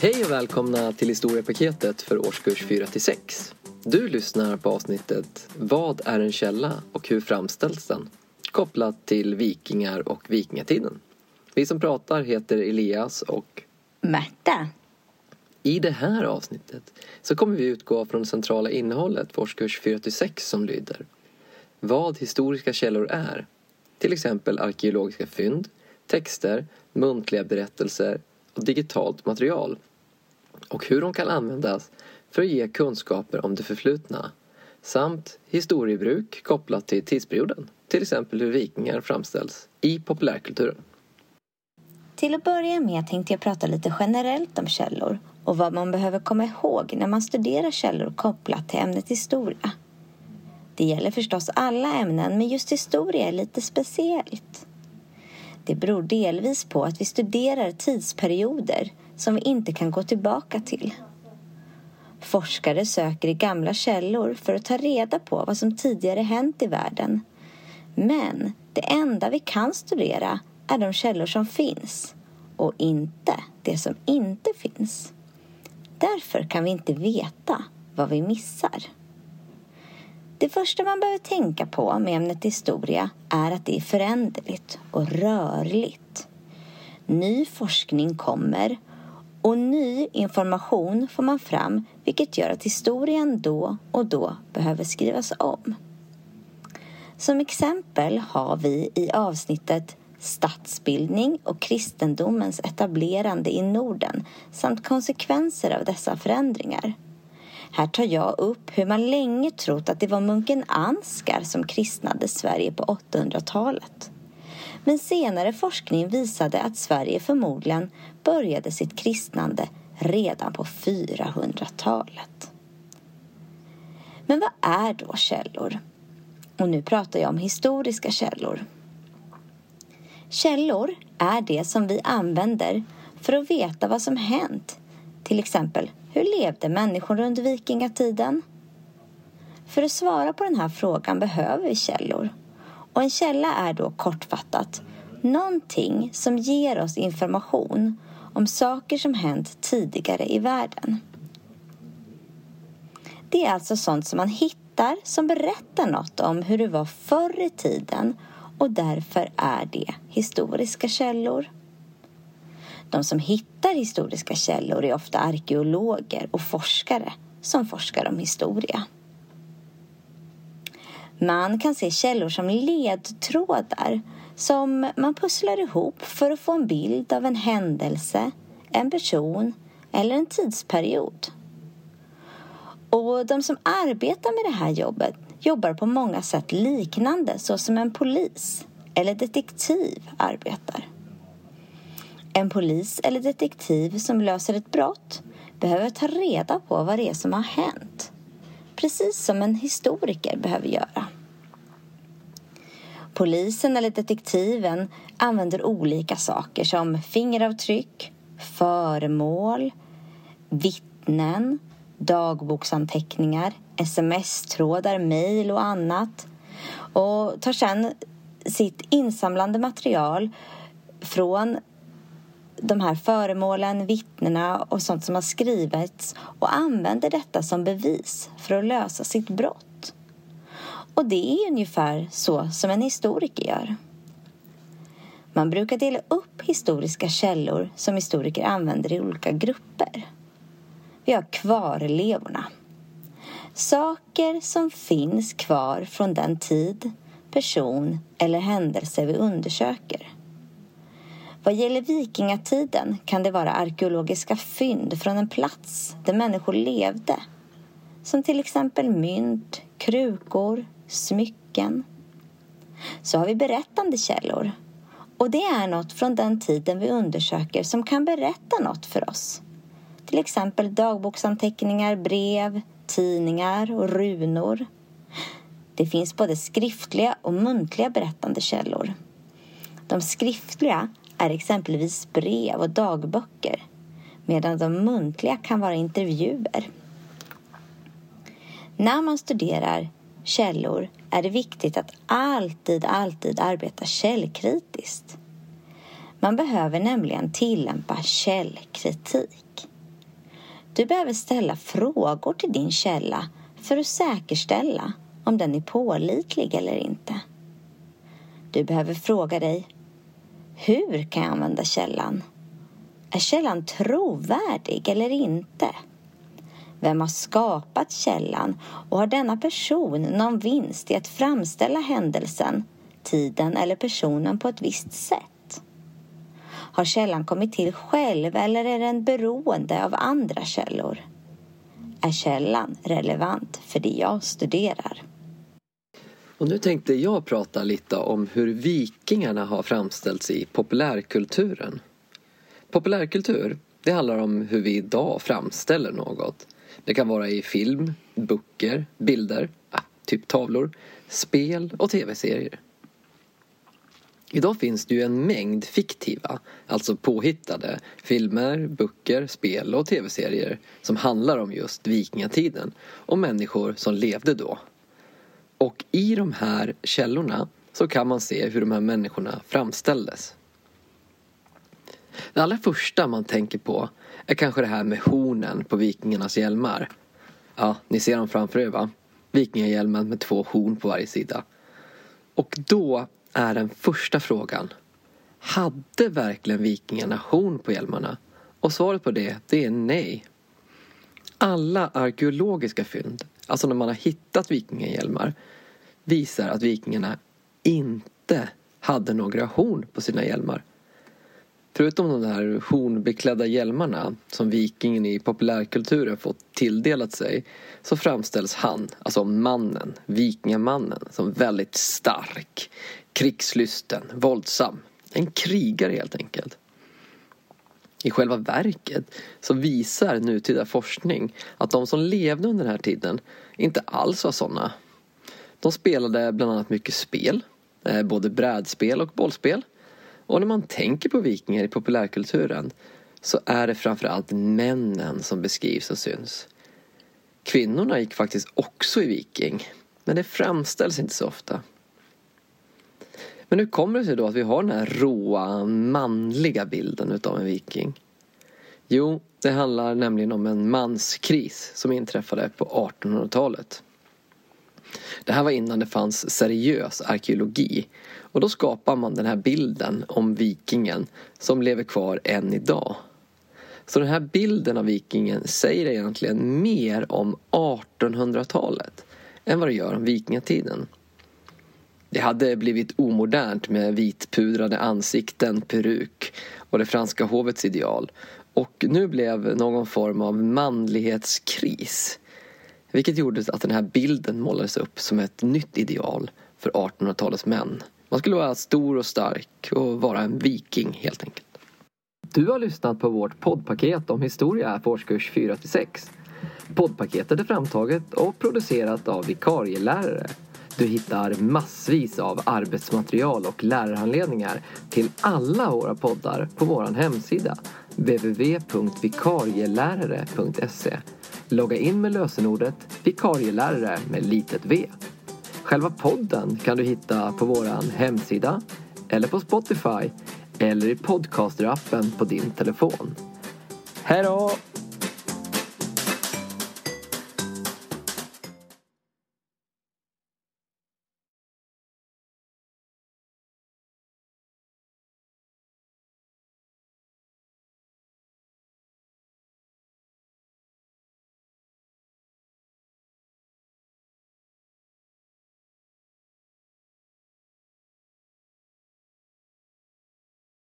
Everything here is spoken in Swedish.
Hej och välkomna till historiepaketet för årskurs 4-6. Du lyssnar på avsnittet Vad är en källa och hur framställs den? Kopplat till vikingar och vikingatiden. Vi som pratar heter Elias och Märta. I det här avsnittet så kommer vi utgå från det centrala innehållet för årskurs 4-6 som lyder Vad historiska källor är. Till exempel arkeologiska fynd, texter, muntliga berättelser och digitalt material. Och hur de kan användas för att ge kunskaper om det förflutna samt historiebruk kopplat till tidsperioden. Till exempel hur vikingar framställs i populärkulturen. Till att börja med tänkte jag prata lite generellt om källor och vad man behöver komma ihåg när man studerar källor kopplat till ämnet historia. Det gäller förstås alla ämnen, men just historia är lite speciellt. Det beror delvis på att vi studerar tidsperioder som vi inte kan gå tillbaka till. Forskare söker i gamla källor för att ta reda på vad som tidigare hänt i världen. Men det enda vi kan studera är de källor som finns och inte det som inte finns. Därför kan vi inte veta vad vi missar. Det första man behöver tänka på med ämnet historia är att det är föränderligt och rörligt. Ny forskning kommer och ny information får man fram vilket gör att historien då och då behöver skrivas om. Som exempel har vi i avsnittet statsbildning och kristendomens etablerande i Norden samt konsekvenser av dessa förändringar. Här tar jag upp hur man länge trott att det var munken Ansgar som kristnade Sverige på 800-talet. Men senare forskning visade att Sverige förmodligen började sitt kristnande redan på 400-talet. Men vad är då källor? Och nu pratar jag om historiska källor. Källor är det som vi använder för att veta vad som hänt. Till exempel, hur levde människor under vikingatiden? För att svara på den här frågan behöver vi källor. Och en källa är då kortfattat någonting som ger oss information om saker som hänt tidigare i världen. Det är alltså sånt som man hittar som berättar något om hur det var förr i tiden och därför är det historiska källor. De som hittar historiska källor är ofta arkeologer och forskare som forskar om historia. Man kan se källor som ledtrådar som man pusslar ihop för att få en bild av en händelse, en person eller en tidsperiod. Och de som arbetar med det här jobbet jobbar på många sätt liknande så som en polis eller detektiv arbetar. En polis eller detektiv som löser ett brott behöver ta reda på vad det är som har hänt. Precis som en historiker behöver göra. Polisen eller detektiven använder olika saker som fingeravtryck, föremål, vittnen, dagboksanteckningar, sms-trådar, mejl och annat och tar sedan sitt insamlande material från de här föremålen, vittnena och sånt som har skrivits och använder detta som bevis för att lösa sitt brott. Och det är ungefär så som en historiker gör. Man brukar dela upp historiska källor som historiker använder i olika grupper. Vi har kvarlevorna. Saker som finns kvar från den tid, person eller händelse vi undersöker. Vad gäller vikingatiden kan det vara arkeologiska fynd från en plats där människor levde. Som till exempel mynt, krukor, smycken. Så har vi berättande källor. Och det är något från den tiden vi undersöker som kan berätta något för oss. Till exempel dagboksanteckningar, brev, tidningar och runor. Det finns både skriftliga och muntliga berättande källor. De skriftliga är exempelvis brev och dagböcker medan de muntliga kan vara intervjuer. När man studerar källor är det viktigt att alltid, alltid arbeta källkritiskt. Man behöver nämligen tillämpa källkritik. Du behöver ställa frågor till din källa för att säkerställa om den är pålitlig eller inte. Du behöver fråga dig hur kan jag använda källan? Är källan trovärdig eller inte? Vem har skapat källan och har denna person någon vinst i att framställa händelsen, tiden eller personen på ett visst sätt? Har källan kommit till själv eller är den beroende av andra källor? Är källan relevant för det jag studerar? Och nu tänkte jag prata lite om hur vikingarna har framställts i populärkulturen. Populärkultur, det handlar om hur vi idag framställer något. Det kan vara i film, böcker, bilder, typ tavlor, spel och tv-serier. Idag finns det ju en mängd fiktiva, alltså påhittade, filmer, böcker, spel och tv-serier som handlar om just vikingatiden och människor som levde då. Och i de här källorna så kan man se hur de här människorna framställdes. Det allra första man tänker på är kanske det här med hornen på vikingarnas hjälmar. Ja, ni ser dem framför er va? Vikingahjälmen med två horn på varje sida. Och då är den första frågan. Hade verkligen vikingarna horn på hjälmarna? Och svaret på det, det är nej. Alla arkeologiska fynd, alltså när man har hittat vikingahjälmar, visar att vikingarna inte hade några horn på sina hjälmar. Förutom de där hornbeklädda hjälmarna som vikingen i populärkulturen fått tilldelat sig så framställs han, alltså mannen, vikingamannen, som väldigt stark, krigslysten, våldsam. En krigare helt enkelt. I själva verket så visar nutida forskning att de som levde under den här tiden inte alls var sådana. De spelade bland annat mycket spel, eh, både brädspel och bollspel. Och när man tänker på vikingar i populärkulturen så är det framförallt männen som beskrivs och syns. Kvinnorna gick faktiskt också i viking, men det framställs inte så ofta. Men hur kommer det sig då att vi har den här råa, manliga bilden utav en viking? Jo, det handlar nämligen om en manskris som inträffade på 1800-talet. Det här var innan det fanns seriös arkeologi och då skapar man den här bilden om vikingen som lever kvar än idag. Så den här bilden av vikingen säger egentligen mer om 1800-talet än vad det gör om vikingatiden. Det hade blivit omodernt med vitpudrade ansikten, peruk och det franska hovets ideal. Och nu blev någon form av manlighetskris. Vilket gjorde att den här bilden målades upp som ett nytt ideal för 1800-talets män. Man skulle vara stor och stark och vara en viking helt enkelt. Du har lyssnat på vårt poddpaket om historia för årskurs 4-6. Poddpaketet är framtaget och producerat av vikarielärare. Du hittar massvis av arbetsmaterial och lärarhandledningar till alla våra poddar på vår hemsida www.vikarielärare.se Logga in med lösenordet vikarielärare med litet v. Själva podden kan du hitta på vår hemsida eller på Spotify eller i podcasterappen på din telefon. Hej då!